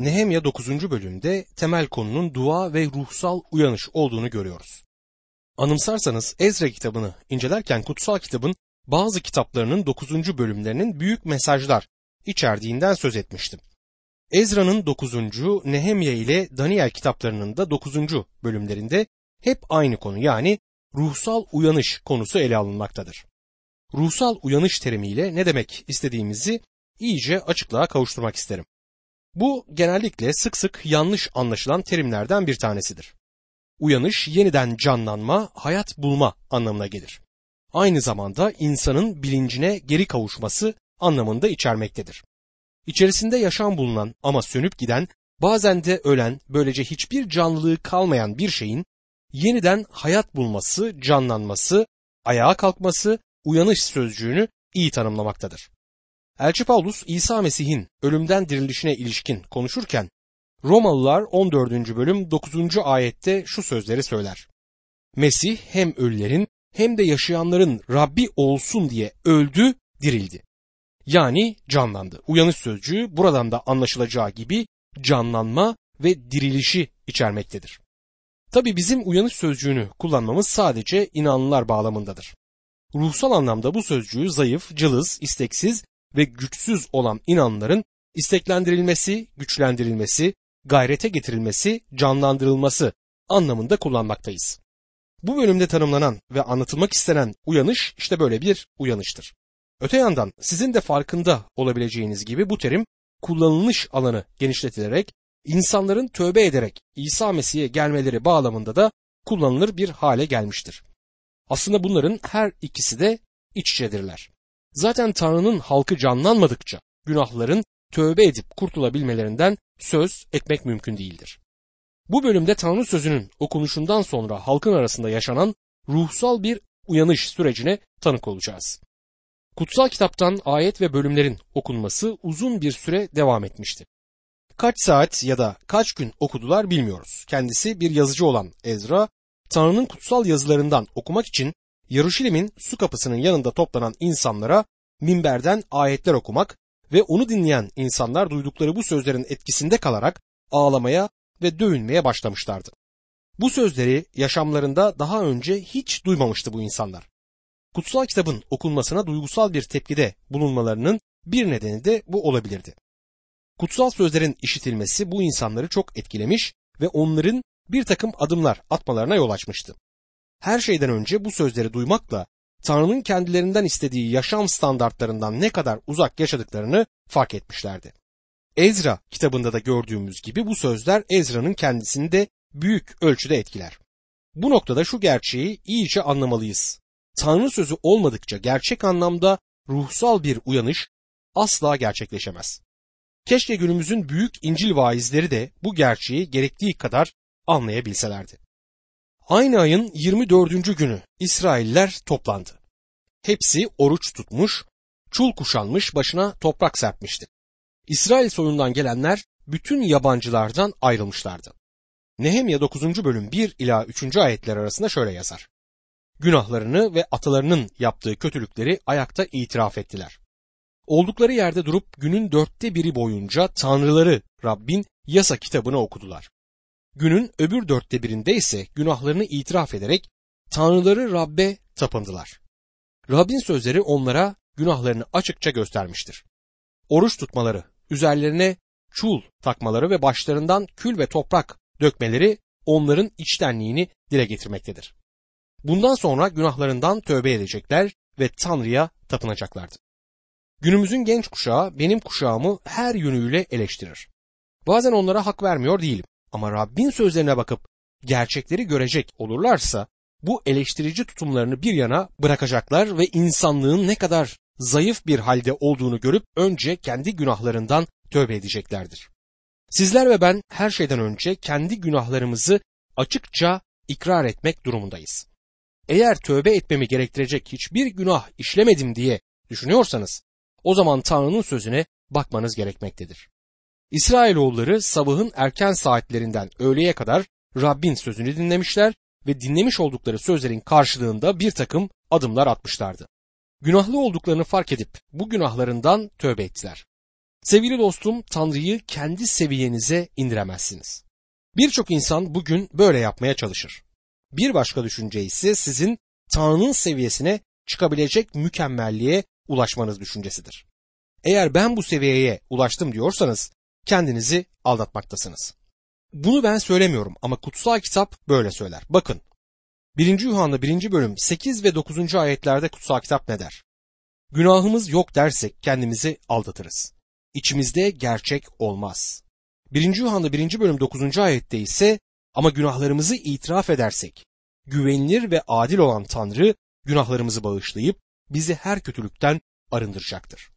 Nehemya 9. bölümde temel konunun dua ve ruhsal uyanış olduğunu görüyoruz. Anımsarsanız Ezra kitabını incelerken kutsal kitabın bazı kitaplarının 9. bölümlerinin büyük mesajlar içerdiğinden söz etmiştim. Ezra'nın 9. Nehemya ile Daniel kitaplarının da 9. bölümlerinde hep aynı konu yani ruhsal uyanış konusu ele alınmaktadır. Ruhsal uyanış terimiyle ne demek istediğimizi iyice açıklığa kavuşturmak isterim. Bu genellikle sık sık yanlış anlaşılan terimlerden bir tanesidir. Uyanış yeniden canlanma, hayat bulma anlamına gelir. Aynı zamanda insanın bilincine geri kavuşması anlamında içermektedir. İçerisinde yaşam bulunan ama sönüp giden, bazen de ölen, böylece hiçbir canlılığı kalmayan bir şeyin yeniden hayat bulması, canlanması, ayağa kalkması, uyanış sözcüğünü iyi tanımlamaktadır. Elçi Paulus İsa Mesih'in ölümden dirilişine ilişkin konuşurken Romalılar 14. bölüm 9. ayette şu sözleri söyler. Mesih hem ölülerin hem de yaşayanların Rabbi olsun diye öldü, dirildi. Yani canlandı. Uyanış sözcüğü buradan da anlaşılacağı gibi canlanma ve dirilişi içermektedir. Tabi bizim uyanış sözcüğünü kullanmamız sadece inanlılar bağlamındadır. Ruhsal anlamda bu sözcüğü zayıf, cılız, isteksiz ve güçsüz olan inanların isteklendirilmesi, güçlendirilmesi, gayrete getirilmesi, canlandırılması anlamında kullanmaktayız. Bu bölümde tanımlanan ve anlatılmak istenen uyanış işte böyle bir uyanıştır. Öte yandan sizin de farkında olabileceğiniz gibi bu terim kullanılış alanı genişletilerek insanların tövbe ederek İsa Mesih'e gelmeleri bağlamında da kullanılır bir hale gelmiştir. Aslında bunların her ikisi de iç içedirler. Zaten Tanrı'nın halkı canlanmadıkça günahların tövbe edip kurtulabilmelerinden söz etmek mümkün değildir. Bu bölümde Tanrı sözünün okunuşundan sonra halkın arasında yaşanan ruhsal bir uyanış sürecine tanık olacağız. Kutsal kitaptan ayet ve bölümlerin okunması uzun bir süre devam etmişti. Kaç saat ya da kaç gün okudular bilmiyoruz. Kendisi bir yazıcı olan Ezra, Tanrı'nın kutsal yazılarından okumak için Yaruşilim'in su kapısının yanında toplanan insanlara minberden ayetler okumak ve onu dinleyen insanlar duydukları bu sözlerin etkisinde kalarak ağlamaya ve dövünmeye başlamışlardı. Bu sözleri yaşamlarında daha önce hiç duymamıştı bu insanlar. Kutsal kitabın okunmasına duygusal bir tepkide bulunmalarının bir nedeni de bu olabilirdi. Kutsal sözlerin işitilmesi bu insanları çok etkilemiş ve onların bir takım adımlar atmalarına yol açmıştı. Her şeyden önce bu sözleri duymakla Tanrı'nın kendilerinden istediği yaşam standartlarından ne kadar uzak yaşadıklarını fark etmişlerdi. Ezra kitabında da gördüğümüz gibi bu sözler Ezra'nın kendisini de büyük ölçüde etkiler. Bu noktada şu gerçeği iyice anlamalıyız. Tanrı sözü olmadıkça gerçek anlamda ruhsal bir uyanış asla gerçekleşemez. Keşke günümüzün büyük İncil vaizleri de bu gerçeği gerektiği kadar anlayabilselerdi. Aynı ayın 24. günü İsrailler toplandı. Hepsi oruç tutmuş, çul kuşanmış başına toprak serpmişti. İsrail soyundan gelenler bütün yabancılardan ayrılmışlardı. Nehemya 9. bölüm 1 ila 3. ayetler arasında şöyle yazar. Günahlarını ve atalarının yaptığı kötülükleri ayakta itiraf ettiler. Oldukları yerde durup günün dörtte biri boyunca Tanrıları Rabbin yasa kitabını okudular. Günün öbür dörtte birinde ise günahlarını itiraf ederek Tanrıları Rabbe tapındılar. Rabbin sözleri onlara günahlarını açıkça göstermiştir. Oruç tutmaları, üzerlerine çul takmaları ve başlarından kül ve toprak dökmeleri onların içtenliğini dile getirmektedir. Bundan sonra günahlarından tövbe edecekler ve Tanrı'ya tapınacaklardı. Günümüzün genç kuşağı benim kuşağımı her yönüyle eleştirir. Bazen onlara hak vermiyor değilim ama Rabbin sözlerine bakıp gerçekleri görecek olurlarsa bu eleştirici tutumlarını bir yana bırakacaklar ve insanlığın ne kadar zayıf bir halde olduğunu görüp önce kendi günahlarından tövbe edeceklerdir. Sizler ve ben her şeyden önce kendi günahlarımızı açıkça ikrar etmek durumundayız. Eğer tövbe etmemi gerektirecek hiçbir günah işlemedim diye düşünüyorsanız o zaman Tanrı'nın sözüne bakmanız gerekmektedir. İsrailoğulları sabahın erken saatlerinden öğleye kadar Rabbin sözünü dinlemişler ve dinlemiş oldukları sözlerin karşılığında bir takım adımlar atmışlardı. Günahlı olduklarını fark edip bu günahlarından tövbe ettiler. Sevgili dostum, Tanrı'yı kendi seviyenize indiremezsiniz. Birçok insan bugün böyle yapmaya çalışır. Bir başka düşünce ise sizin Tanrı'nın seviyesine çıkabilecek mükemmelliğe ulaşmanız düşüncesidir. Eğer ben bu seviyeye ulaştım diyorsanız kendinizi aldatmaktasınız. Bunu ben söylemiyorum ama kutsal kitap böyle söyler. Bakın 1. Yuhanna 1. bölüm 8 ve 9. ayetlerde kutsal kitap ne der? Günahımız yok dersek kendimizi aldatırız. İçimizde gerçek olmaz. 1. Yuhanna 1. bölüm 9. ayette ise ama günahlarımızı itiraf edersek güvenilir ve adil olan Tanrı günahlarımızı bağışlayıp bizi her kötülükten arındıracaktır.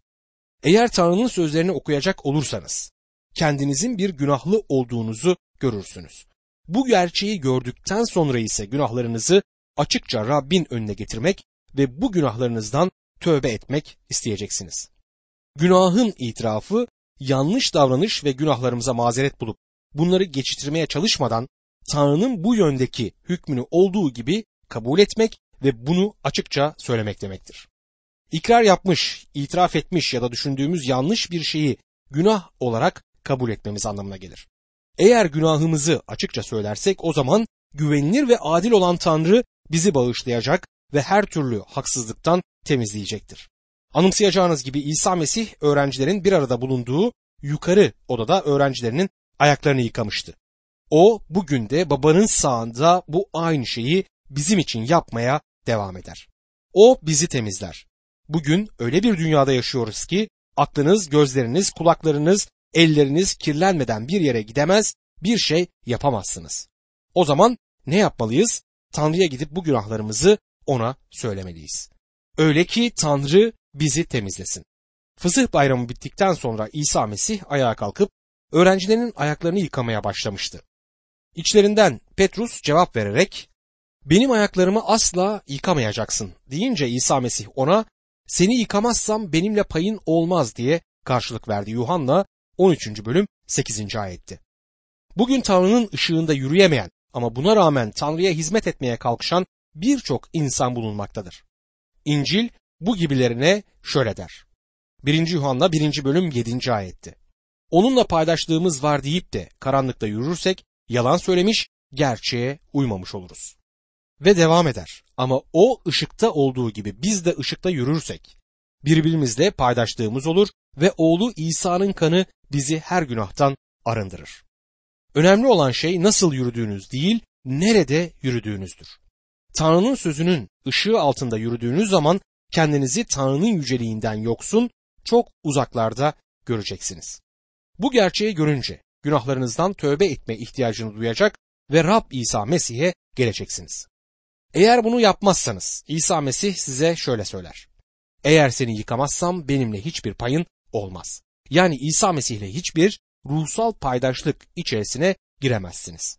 Eğer Tanrı'nın sözlerini okuyacak olursanız kendinizin bir günahlı olduğunuzu görürsünüz. Bu gerçeği gördükten sonra ise günahlarınızı açıkça Rabbin önüne getirmek ve bu günahlarınızdan tövbe etmek isteyeceksiniz. Günahın itirafı yanlış davranış ve günahlarımıza mazeret bulup bunları geçiştirmeye çalışmadan Tanrı'nın bu yöndeki hükmünü olduğu gibi kabul etmek ve bunu açıkça söylemek demektir. İkrar yapmış, itiraf etmiş ya da düşündüğümüz yanlış bir şeyi günah olarak kabul etmemiz anlamına gelir. Eğer günahımızı açıkça söylersek o zaman güvenilir ve adil olan Tanrı bizi bağışlayacak ve her türlü haksızlıktan temizleyecektir. Anımsayacağınız gibi İsa Mesih öğrencilerin bir arada bulunduğu yukarı odada öğrencilerinin ayaklarını yıkamıştı. O bugün de babanın sağında bu aynı şeyi bizim için yapmaya devam eder. O bizi temizler. Bugün öyle bir dünyada yaşıyoruz ki aklınız, gözleriniz, kulaklarınız, elleriniz kirlenmeden bir yere gidemez, bir şey yapamazsınız. O zaman ne yapmalıyız? Tanrı'ya gidip bu günahlarımızı ona söylemeliyiz. Öyle ki Tanrı bizi temizlesin. Fısıh bayramı bittikten sonra İsa Mesih ayağa kalkıp öğrencilerinin ayaklarını yıkamaya başlamıştı. İçlerinden Petrus cevap vererek benim ayaklarımı asla yıkamayacaksın deyince İsa Mesih ona seni yıkamazsam benimle payın olmaz diye karşılık verdi. Yuhanna 13. bölüm 8. ayetti. Bugün Tanrı'nın ışığında yürüyemeyen ama buna rağmen Tanrı'ya hizmet etmeye kalkışan birçok insan bulunmaktadır. İncil bu gibilerine şöyle der. 1. Yuhanna 1. bölüm 7. ayetti. Onunla paydaşlığımız var deyip de karanlıkta yürürsek yalan söylemiş, gerçeğe uymamış oluruz. Ve devam eder. Ama o ışıkta olduğu gibi biz de ışıkta yürürsek birbirimizle paydaşlığımız olur ve oğlu İsa'nın kanı bizi her günahtan arındırır. Önemli olan şey nasıl yürüdüğünüz değil, nerede yürüdüğünüzdür. Tanrı'nın sözünün ışığı altında yürüdüğünüz zaman kendinizi Tanrı'nın yüceliğinden yoksun, çok uzaklarda göreceksiniz. Bu gerçeği görünce günahlarınızdan tövbe etme ihtiyacını duyacak ve Rab İsa Mesih'e geleceksiniz. Eğer bunu yapmazsanız İsa Mesih size şöyle söyler. Eğer seni yıkamazsam benimle hiçbir payın olmaz. Yani İsa Mesih ile hiçbir ruhsal paydaşlık içerisine giremezsiniz.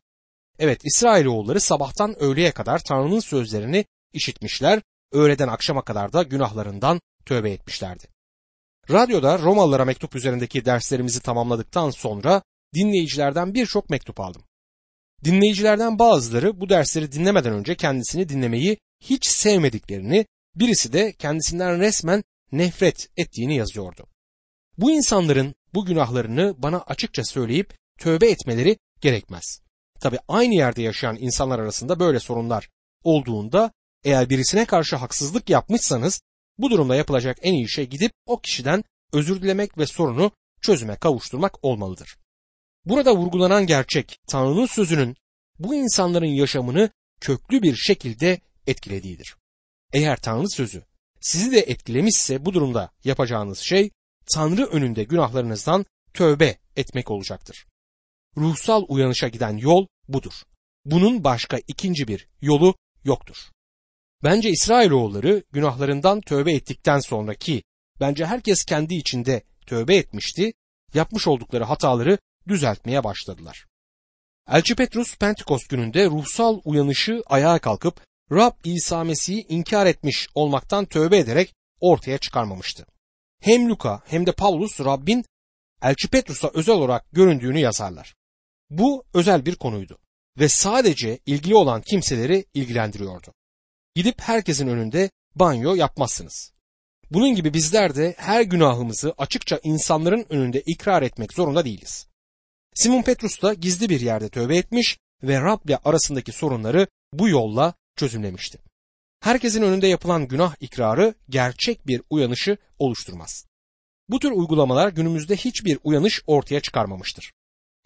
Evet İsrailoğulları sabahtan öğleye kadar Tanrı'nın sözlerini işitmişler, öğleden akşama kadar da günahlarından tövbe etmişlerdi. Radyoda Romalılara mektup üzerindeki derslerimizi tamamladıktan sonra dinleyicilerden birçok mektup aldım. Dinleyicilerden bazıları bu dersleri dinlemeden önce kendisini dinlemeyi hiç sevmediklerini, birisi de kendisinden resmen nefret ettiğini yazıyordu. Bu insanların bu günahlarını bana açıkça söyleyip tövbe etmeleri gerekmez. Tabi aynı yerde yaşayan insanlar arasında böyle sorunlar olduğunda eğer birisine karşı haksızlık yapmışsanız bu durumda yapılacak en iyi şey gidip o kişiden özür dilemek ve sorunu çözüme kavuşturmak olmalıdır. Burada vurgulanan gerçek Tanrı'nın sözünün bu insanların yaşamını köklü bir şekilde etkilediğidir. Eğer Tanrı sözü sizi de etkilemişse bu durumda yapacağınız şey Tanrı önünde günahlarınızdan tövbe etmek olacaktır. Ruhsal uyanışa giden yol budur. Bunun başka ikinci bir yolu yoktur. Bence İsrailoğulları günahlarından tövbe ettikten sonraki bence herkes kendi içinde tövbe etmişti, yapmış oldukları hataları düzeltmeye başladılar. Elçi Petrus Pentekost gününde ruhsal uyanışı ayağa kalkıp Rab İsa Mesih'i inkar etmiş olmaktan tövbe ederek ortaya çıkarmamıştı. Hem Luka hem de Paulus Rabbin Elçi Petrus'a özel olarak göründüğünü yazarlar. Bu özel bir konuydu ve sadece ilgili olan kimseleri ilgilendiriyordu. Gidip herkesin önünde banyo yapmazsınız. Bunun gibi bizler de her günahımızı açıkça insanların önünde ikrar etmek zorunda değiliz. Simon Petrus da gizli bir yerde tövbe etmiş ve Rab ile arasındaki sorunları bu yolla çözümlemişti. Herkesin önünde yapılan günah ikrarı gerçek bir uyanışı oluşturmaz. Bu tür uygulamalar günümüzde hiçbir uyanış ortaya çıkarmamıştır.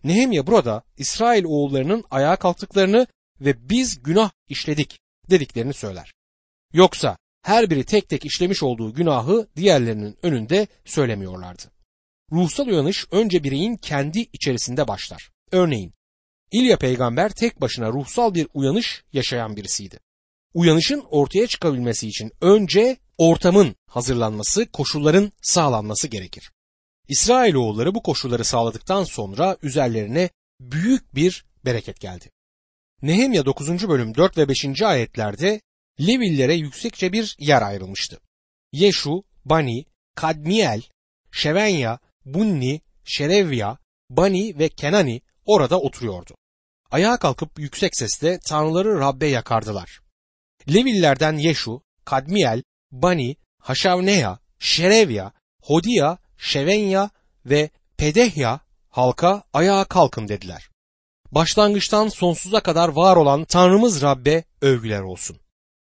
Nehemya burada İsrail oğullarının ayağa kalktıklarını ve biz günah işledik dediklerini söyler. Yoksa her biri tek tek işlemiş olduğu günahı diğerlerinin önünde söylemiyorlardı. Ruhsal uyanış önce bireyin kendi içerisinde başlar. Örneğin İlya peygamber tek başına ruhsal bir uyanış yaşayan birisiydi. Uyanışın ortaya çıkabilmesi için önce ortamın hazırlanması, koşulların sağlanması gerekir. İsrailoğulları bu koşulları sağladıktan sonra üzerlerine büyük bir bereket geldi. Nehemya 9. bölüm 4 ve 5. ayetlerde Levillere yüksekçe bir yer ayrılmıştı. Yeşu, Bani, Kadmiel, Şevenya, Bunni, Şerevya, Bani ve Kenani orada oturuyordu. Ayağa kalkıp yüksek sesle tanrıları Rabbe yakardılar. Levillerden Yeşu, Kadmiel, Bani, Haşavneya, Şerevya, Hodia, Şevenya ve Pedehya halka ayağa kalkın dediler. Başlangıçtan sonsuza kadar var olan Tanrımız Rabbe övgüler olsun.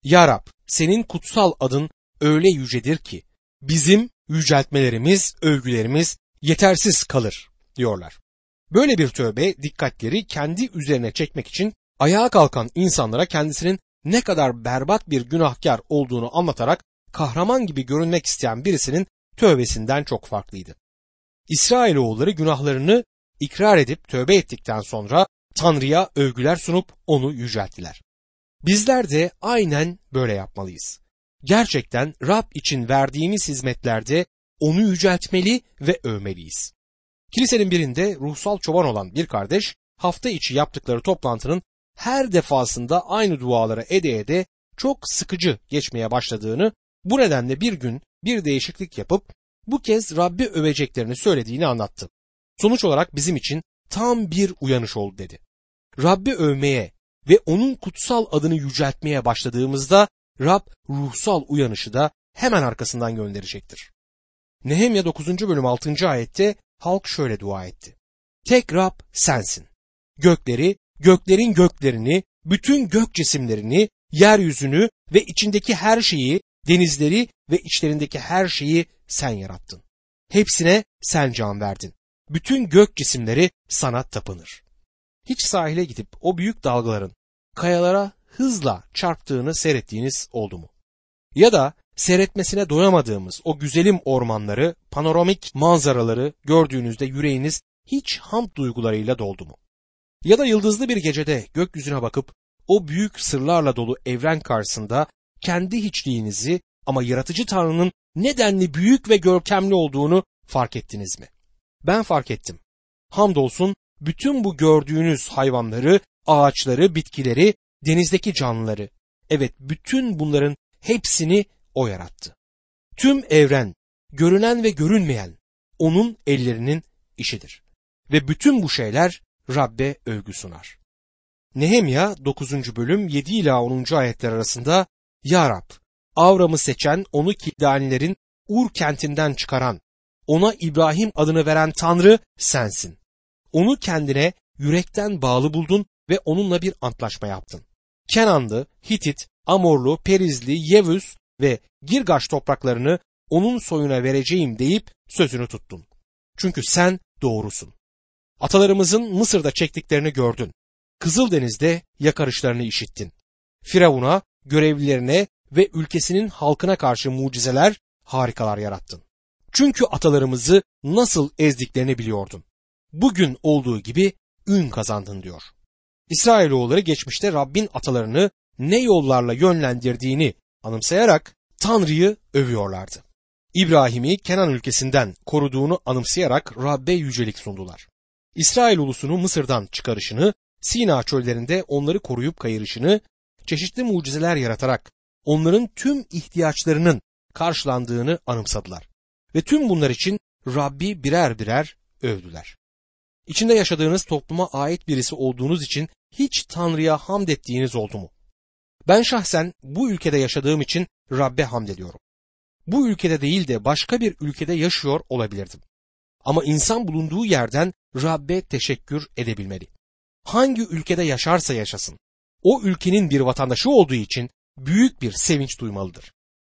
Ya Rab, senin kutsal adın öyle yücedir ki bizim yüceltmelerimiz, övgülerimiz yetersiz kalır diyorlar. Böyle bir tövbe dikkatleri kendi üzerine çekmek için ayağa kalkan insanlara kendisinin ne kadar berbat bir günahkar olduğunu anlatarak kahraman gibi görünmek isteyen birisinin tövbesinden çok farklıydı. İsrailoğulları günahlarını ikrar edip tövbe ettikten sonra Tanrı'ya övgüler sunup onu yücelttiler. Bizler de aynen böyle yapmalıyız. Gerçekten Rab için verdiğimiz hizmetlerde onu yüceltmeli ve övmeliyiz. Kilisenin birinde ruhsal çoban olan bir kardeş hafta içi yaptıkları toplantının her defasında aynı duaları ede ede çok sıkıcı geçmeye başladığını, bu nedenle bir gün bir değişiklik yapıp bu kez Rabbi öveceklerini söylediğini anlattı. Sonuç olarak bizim için tam bir uyanış oldu dedi. Rabbi övmeye ve onun kutsal adını yüceltmeye başladığımızda Rab ruhsal uyanışı da hemen arkasından gönderecektir. Nehemya 9. bölüm 6. ayette halk şöyle dua etti. Tek Rab sensin. Gökleri, göklerin göklerini, bütün gök cisimlerini, yeryüzünü ve içindeki her şeyi, denizleri ve içlerindeki her şeyi sen yarattın. Hepsine sen can verdin. Bütün gök cisimleri sana tapınır. Hiç sahile gidip o büyük dalgaların kayalara hızla çarptığını seyrettiğiniz oldu mu? Ya da seyretmesine doyamadığımız o güzelim ormanları, panoramik manzaraları gördüğünüzde yüreğiniz hiç hamd duygularıyla doldu mu? Ya da yıldızlı bir gecede gökyüzüne bakıp o büyük sırlarla dolu evren karşısında kendi hiçliğinizi ama yaratıcı Tanrı'nın nedenli büyük ve görkemli olduğunu fark ettiniz mi? Ben fark ettim. Hamdolsun bütün bu gördüğünüz hayvanları, ağaçları, bitkileri, denizdeki canlıları, evet bütün bunların hepsini o yarattı. Tüm evren, görünen ve görünmeyen onun ellerinin işidir. Ve bütün bu şeyler Rabbe övgü sunar. Nehemya 9. bölüm 7 ila 10. ayetler arasında Ya Rab, Avram'ı seçen, onu Kildanilerin Ur kentinden çıkaran, ona İbrahim adını veren Tanrı sensin. Onu kendine yürekten bağlı buldun ve onunla bir antlaşma yaptın. Kenanlı, Hitit, Amorlu, Perizli, Yevüs ve Girgaş topraklarını onun soyuna vereceğim deyip sözünü tuttun. Çünkü sen doğrusun. Atalarımızın Mısır'da çektiklerini gördün. Kızıldeniz'de yakarışlarını işittin. Firavun'a, görevlilerine ve ülkesinin halkına karşı mucizeler, harikalar yarattın. Çünkü atalarımızı nasıl ezdiklerini biliyordun. Bugün olduğu gibi ün kazandın diyor. İsrailoğulları geçmişte Rabbin atalarını ne yollarla yönlendirdiğini anımsayarak Tanrı'yı övüyorlardı. İbrahim'i Kenan ülkesinden koruduğunu anımsayarak Rabbe yücelik sundular. İsrail ulusunu Mısır'dan çıkarışını, Sina çöllerinde onları koruyup kayırışını, çeşitli mucizeler yaratarak onların tüm ihtiyaçlarının karşılandığını anımsadılar. Ve tüm bunlar için Rabbi birer birer övdüler. İçinde yaşadığınız topluma ait birisi olduğunuz için hiç Tanrı'ya hamd ettiğiniz oldu mu? Ben şahsen bu ülkede yaşadığım için Rabbe hamd ediyorum. bu ülkede değil de başka bir ülkede yaşıyor olabilirdim. Ama insan bulunduğu yerden Rabbe teşekkür edebilmeli. Hangi ülkede yaşarsa yaşasın, o ülkenin bir vatandaşı olduğu için büyük bir sevinç duymalıdır.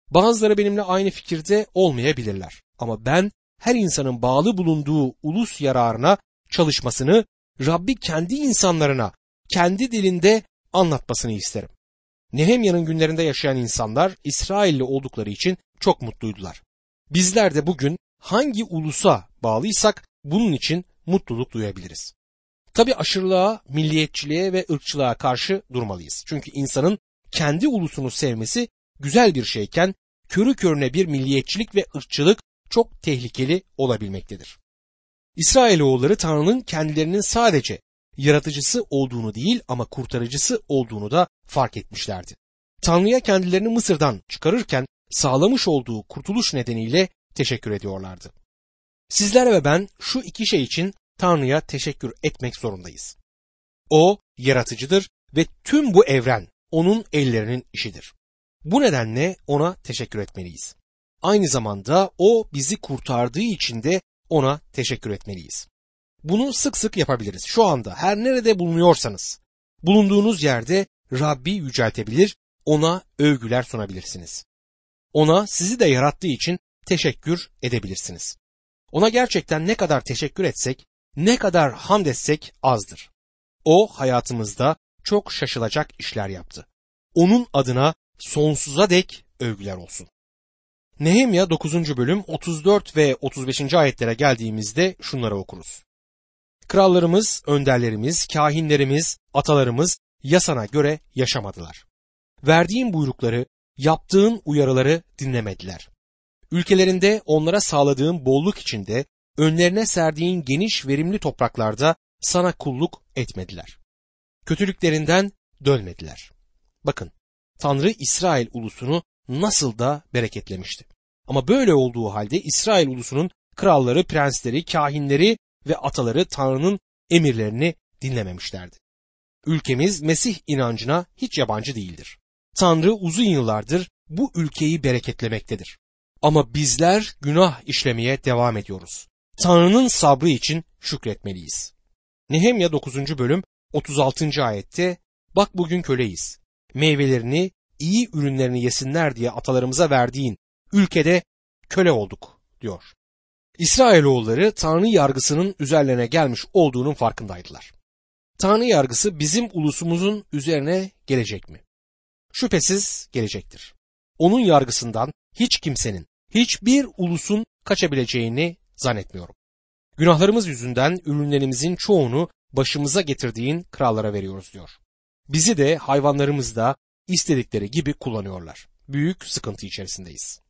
Bazıları benimle aynı fikirde olmayabilirler ama ben her insanın bağlı bulunduğu ulus yararına çalışmasını Rabbi kendi insanlarına kendi dilinde anlatmasını isterim. Nehemya'nın günlerinde yaşayan insanlar İsrailli oldukları için çok mutluydular. Bizler de bugün hangi ulusa bağlıysak bunun için mutluluk duyabiliriz. Tabi aşırılığa, milliyetçiliğe ve ırkçılığa karşı durmalıyız. Çünkü insanın kendi ulusunu sevmesi güzel bir şeyken körü körüne bir milliyetçilik ve ırkçılık çok tehlikeli olabilmektedir. İsrailoğulları Tanrı'nın kendilerinin sadece yaratıcısı olduğunu değil ama kurtarıcısı olduğunu da fark etmişlerdi. Tanrı'ya kendilerini Mısır'dan çıkarırken sağlamış olduğu kurtuluş nedeniyle teşekkür ediyorlardı. Sizler ve ben şu iki şey için Tanrı'ya teşekkür etmek zorundayız. O yaratıcıdır ve tüm bu evren onun ellerinin işidir. Bu nedenle ona teşekkür etmeliyiz. Aynı zamanda o bizi kurtardığı için de ona teşekkür etmeliyiz. Bunu sık sık yapabiliriz. Şu anda her nerede bulunuyorsanız bulunduğunuz yerde Rabbi yüceltebilir, ona övgüler sunabilirsiniz. Ona sizi de yarattığı için teşekkür edebilirsiniz. Ona gerçekten ne kadar teşekkür etsek, ne kadar hamd etsek azdır. O hayatımızda çok şaşılacak işler yaptı. Onun adına sonsuza dek övgüler olsun. Nehemya 9. bölüm 34 ve 35. ayetlere geldiğimizde şunları okuruz. Krallarımız, önderlerimiz, kahinlerimiz, atalarımız yasana göre yaşamadılar. Verdiğin buyrukları, yaptığın uyarıları dinlemediler. Ülkelerinde onlara sağladığın bolluk içinde, önlerine serdiğin geniş verimli topraklarda sana kulluk etmediler. Kötülüklerinden dönmediler. Bakın, Tanrı İsrail ulusunu nasıl da bereketlemişti. Ama böyle olduğu halde İsrail ulusunun kralları, prensleri, kahinleri ve ataları Tanrı'nın emirlerini dinlememişlerdi. Ülkemiz Mesih inancına hiç yabancı değildir. Tanrı uzun yıllardır bu ülkeyi bereketlemektedir. Ama bizler günah işlemeye devam ediyoruz. Tanrı'nın sabrı için şükretmeliyiz. Nehemya 9. bölüm 36. ayette Bak bugün köleyiz. Meyvelerini, iyi ürünlerini yesinler diye atalarımıza verdiğin ülkede köle olduk diyor. İsrailoğulları Tanrı yargısının üzerlerine gelmiş olduğunun farkındaydılar. Tanrı yargısı bizim ulusumuzun üzerine gelecek mi? Şüphesiz gelecektir. Onun yargısından hiç kimsenin, hiçbir ulusun kaçabileceğini zannetmiyorum. Günahlarımız yüzünden ürünlerimizin çoğunu başımıza getirdiğin krallara veriyoruz diyor. Bizi de hayvanlarımız da istedikleri gibi kullanıyorlar. Büyük sıkıntı içerisindeyiz.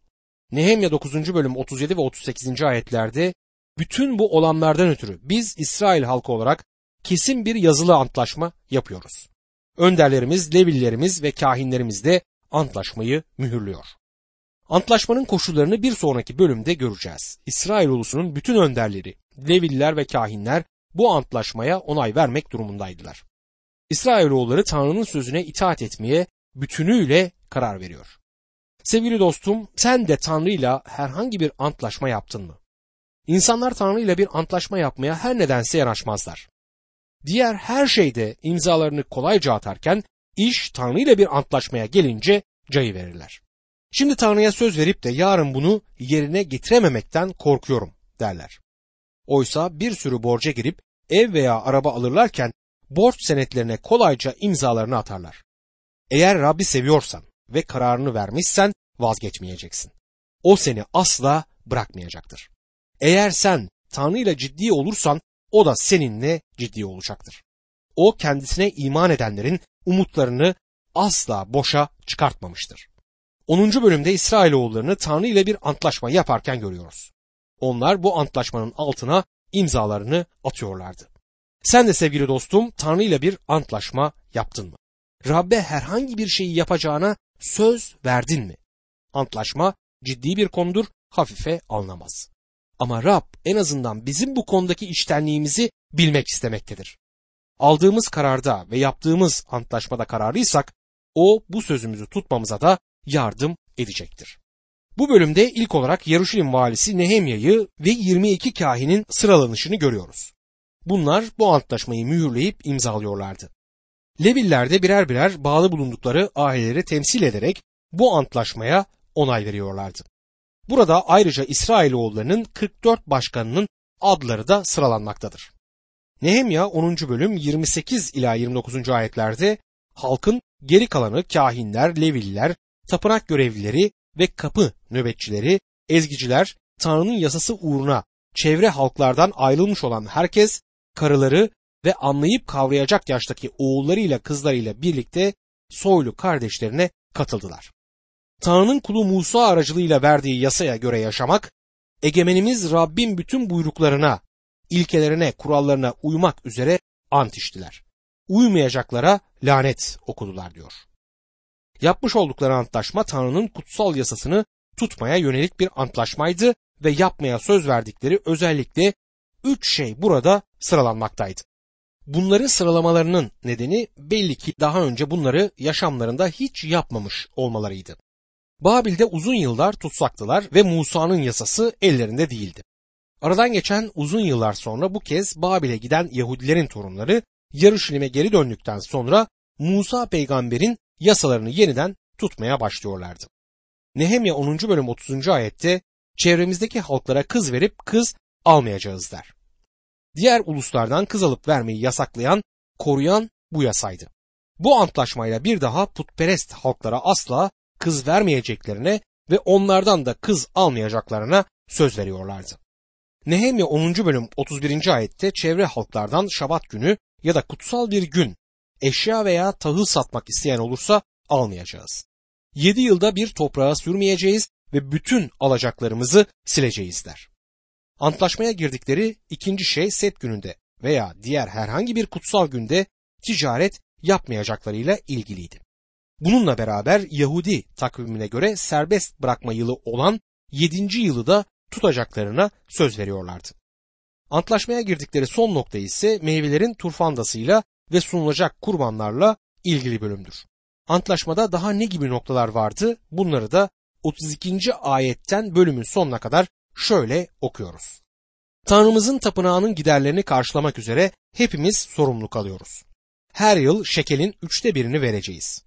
Nehemya 9. bölüm 37 ve 38. ayetlerde bütün bu olanlardan ötürü biz İsrail halkı olarak kesin bir yazılı antlaşma yapıyoruz. Önderlerimiz, Levillerimiz ve kahinlerimiz de antlaşmayı mühürlüyor. Antlaşmanın koşullarını bir sonraki bölümde göreceğiz. İsrail ulusunun bütün önderleri, Leviller ve kahinler bu antlaşmaya onay vermek durumundaydılar. İsrailoğulları Tanrı'nın sözüne itaat etmeye bütünüyle karar veriyor. Sevgili dostum, sen de Tanrı ile herhangi bir antlaşma yaptın mı? İnsanlar Tanrı ile bir antlaşma yapmaya her nedense yanaşmazlar. Diğer her şeyde imzalarını kolayca atarken iş Tanrı ile bir antlaşmaya gelince cayı verirler. Şimdi Tanrı'ya söz verip de yarın bunu yerine getirememekten korkuyorum derler. Oysa bir sürü borca girip ev veya araba alırlarken borç senetlerine kolayca imzalarını atarlar. Eğer Rabbi seviyorsan ve kararını vermişsen vazgeçmeyeceksin. O seni asla bırakmayacaktır. Eğer sen Tanrı ile ciddi olursan o da seninle ciddi olacaktır. O kendisine iman edenlerin umutlarını asla boşa çıkartmamıştır. 10. bölümde İsrailoğullarını Tanrı ile bir antlaşma yaparken görüyoruz. Onlar bu antlaşmanın altına imzalarını atıyorlardı. Sen de sevgili dostum Tanrı ile bir antlaşma yaptın mı? Rabbe herhangi bir şeyi yapacağına söz verdin mi? Antlaşma ciddi bir konudur, hafife alınamaz. Ama Rab en azından bizim bu konudaki içtenliğimizi bilmek istemektedir. Aldığımız kararda ve yaptığımız antlaşmada kararlıysak o bu sözümüzü tutmamıza da yardım edecektir. Bu bölümde ilk olarak Yaruşilim valisi Nehemya'yı ve 22 kahinin sıralanışını görüyoruz. Bunlar bu antlaşmayı mühürleyip imzalıyorlardı. Leviller de birer birer bağlı bulundukları aileleri temsil ederek bu antlaşmaya onay veriyorlardı. Burada ayrıca İsrailoğullarının 44 başkanının adları da sıralanmaktadır. Nehemya 10. bölüm 28 ila 29. ayetlerde halkın geri kalanı kahinler, leviller, tapınak görevlileri ve kapı nöbetçileri, ezgiciler, Tanrı'nın yasası uğruna çevre halklardan ayrılmış olan herkes, karıları ve anlayıp kavrayacak yaştaki oğullarıyla kızlarıyla birlikte soylu kardeşlerine katıldılar. Tanrı'nın kulu Musa aracılığıyla verdiği yasaya göre yaşamak, egemenimiz Rabbin bütün buyruklarına, ilkelerine, kurallarına uymak üzere ant içtiler. Uymayacaklara lanet okudular diyor. Yapmış oldukları antlaşma Tanrı'nın kutsal yasasını tutmaya yönelik bir antlaşmaydı ve yapmaya söz verdikleri özellikle üç şey burada sıralanmaktaydı. Bunları sıralamalarının nedeni belli ki daha önce bunları yaşamlarında hiç yapmamış olmalarıydı. Babil'de uzun yıllar tutsaktılar ve Musa'nın yasası ellerinde değildi. Aradan geçen uzun yıllar sonra bu kez Babil'e giden Yahudilerin torunları Yarışilim'e geri döndükten sonra Musa peygamberin yasalarını yeniden tutmaya başlıyorlardı. Nehemya 10. bölüm 30. ayette çevremizdeki halklara kız verip kız almayacağız der. Diğer uluslardan kız alıp vermeyi yasaklayan, koruyan bu yasaydı. Bu antlaşmayla bir daha putperest halklara asla kız vermeyeceklerine ve onlardan da kız almayacaklarına söz veriyorlardı. Nehemya 10. bölüm 31. ayette çevre halklardan şabat günü ya da kutsal bir gün eşya veya tahıl satmak isteyen olursa almayacağız. Yedi yılda bir toprağa sürmeyeceğiz ve bütün alacaklarımızı sileceğiz der. Antlaşmaya girdikleri ikinci şey set gününde veya diğer herhangi bir kutsal günde ticaret yapmayacaklarıyla ilgiliydi. Bununla beraber Yahudi takvimine göre serbest bırakma yılı olan 7. yılı da tutacaklarına söz veriyorlardı. Antlaşmaya girdikleri son nokta ise meyvelerin turfandasıyla ve sunulacak kurbanlarla ilgili bölümdür. Antlaşmada daha ne gibi noktalar vardı? Bunları da 32. ayetten bölümün sonuna kadar şöyle okuyoruz. Tanrımızın tapınağının giderlerini karşılamak üzere hepimiz sorumluluk alıyoruz. Her yıl şekelin üçte birini vereceğiz.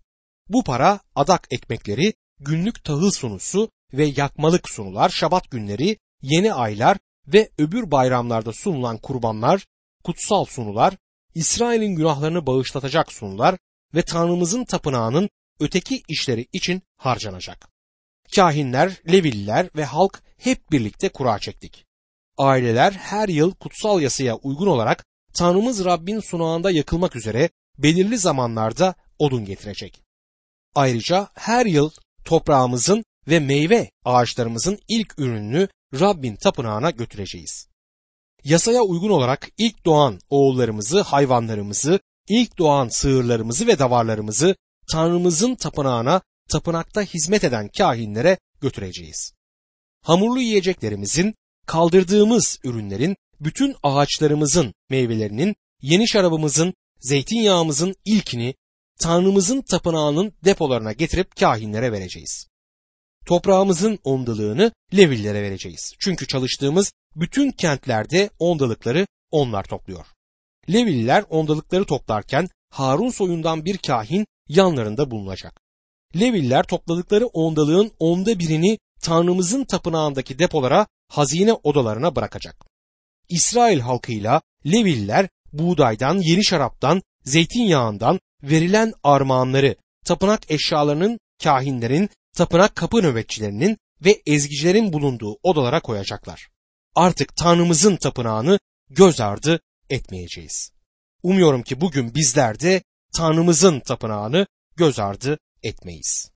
Bu para adak ekmekleri, günlük tahıl sunusu ve yakmalık sunular, şabat günleri, yeni aylar ve öbür bayramlarda sunulan kurbanlar, kutsal sunular, İsrail'in günahlarını bağışlatacak sunular ve Tanrımızın tapınağının öteki işleri için harcanacak. Kahinler, Levililer ve halk hep birlikte kura çektik. Aileler her yıl kutsal yasaya uygun olarak Tanrımız Rabbin sunağında yakılmak üzere belirli zamanlarda odun getirecek. Ayrıca her yıl toprağımızın ve meyve ağaçlarımızın ilk ürününü Rabbin tapınağına götüreceğiz. Yasaya uygun olarak ilk doğan oğullarımızı, hayvanlarımızı, ilk doğan sığırlarımızı ve davarlarımızı Tanrımızın tapınağına, tapınakta hizmet eden kahinlere götüreceğiz. Hamurlu yiyeceklerimizin, kaldırdığımız ürünlerin, bütün ağaçlarımızın meyvelerinin, yeni şarabımızın, zeytinyağımızın ilkini Tanrımızın tapınağının depolarına getirip kahinlere vereceğiz. Toprağımızın ondalığını Levillere vereceğiz. Çünkü çalıştığımız bütün kentlerde ondalıkları onlar topluyor. Levililer ondalıkları toplarken Harun soyundan bir kahin yanlarında bulunacak. Leviller topladıkları ondalığın onda birini Tanrımızın tapınağındaki depolara, hazine odalarına bırakacak. İsrail halkıyla Leviller buğdaydan, yeni şaraptan, zeytinyağından verilen armağanları tapınak eşyalarının, kahinlerin, tapınak kapı nöbetçilerinin ve ezgicilerin bulunduğu odalara koyacaklar. Artık Tanrımızın tapınağını göz ardı etmeyeceğiz. Umuyorum ki bugün bizler de Tanrımızın tapınağını göz ardı etmeyiz.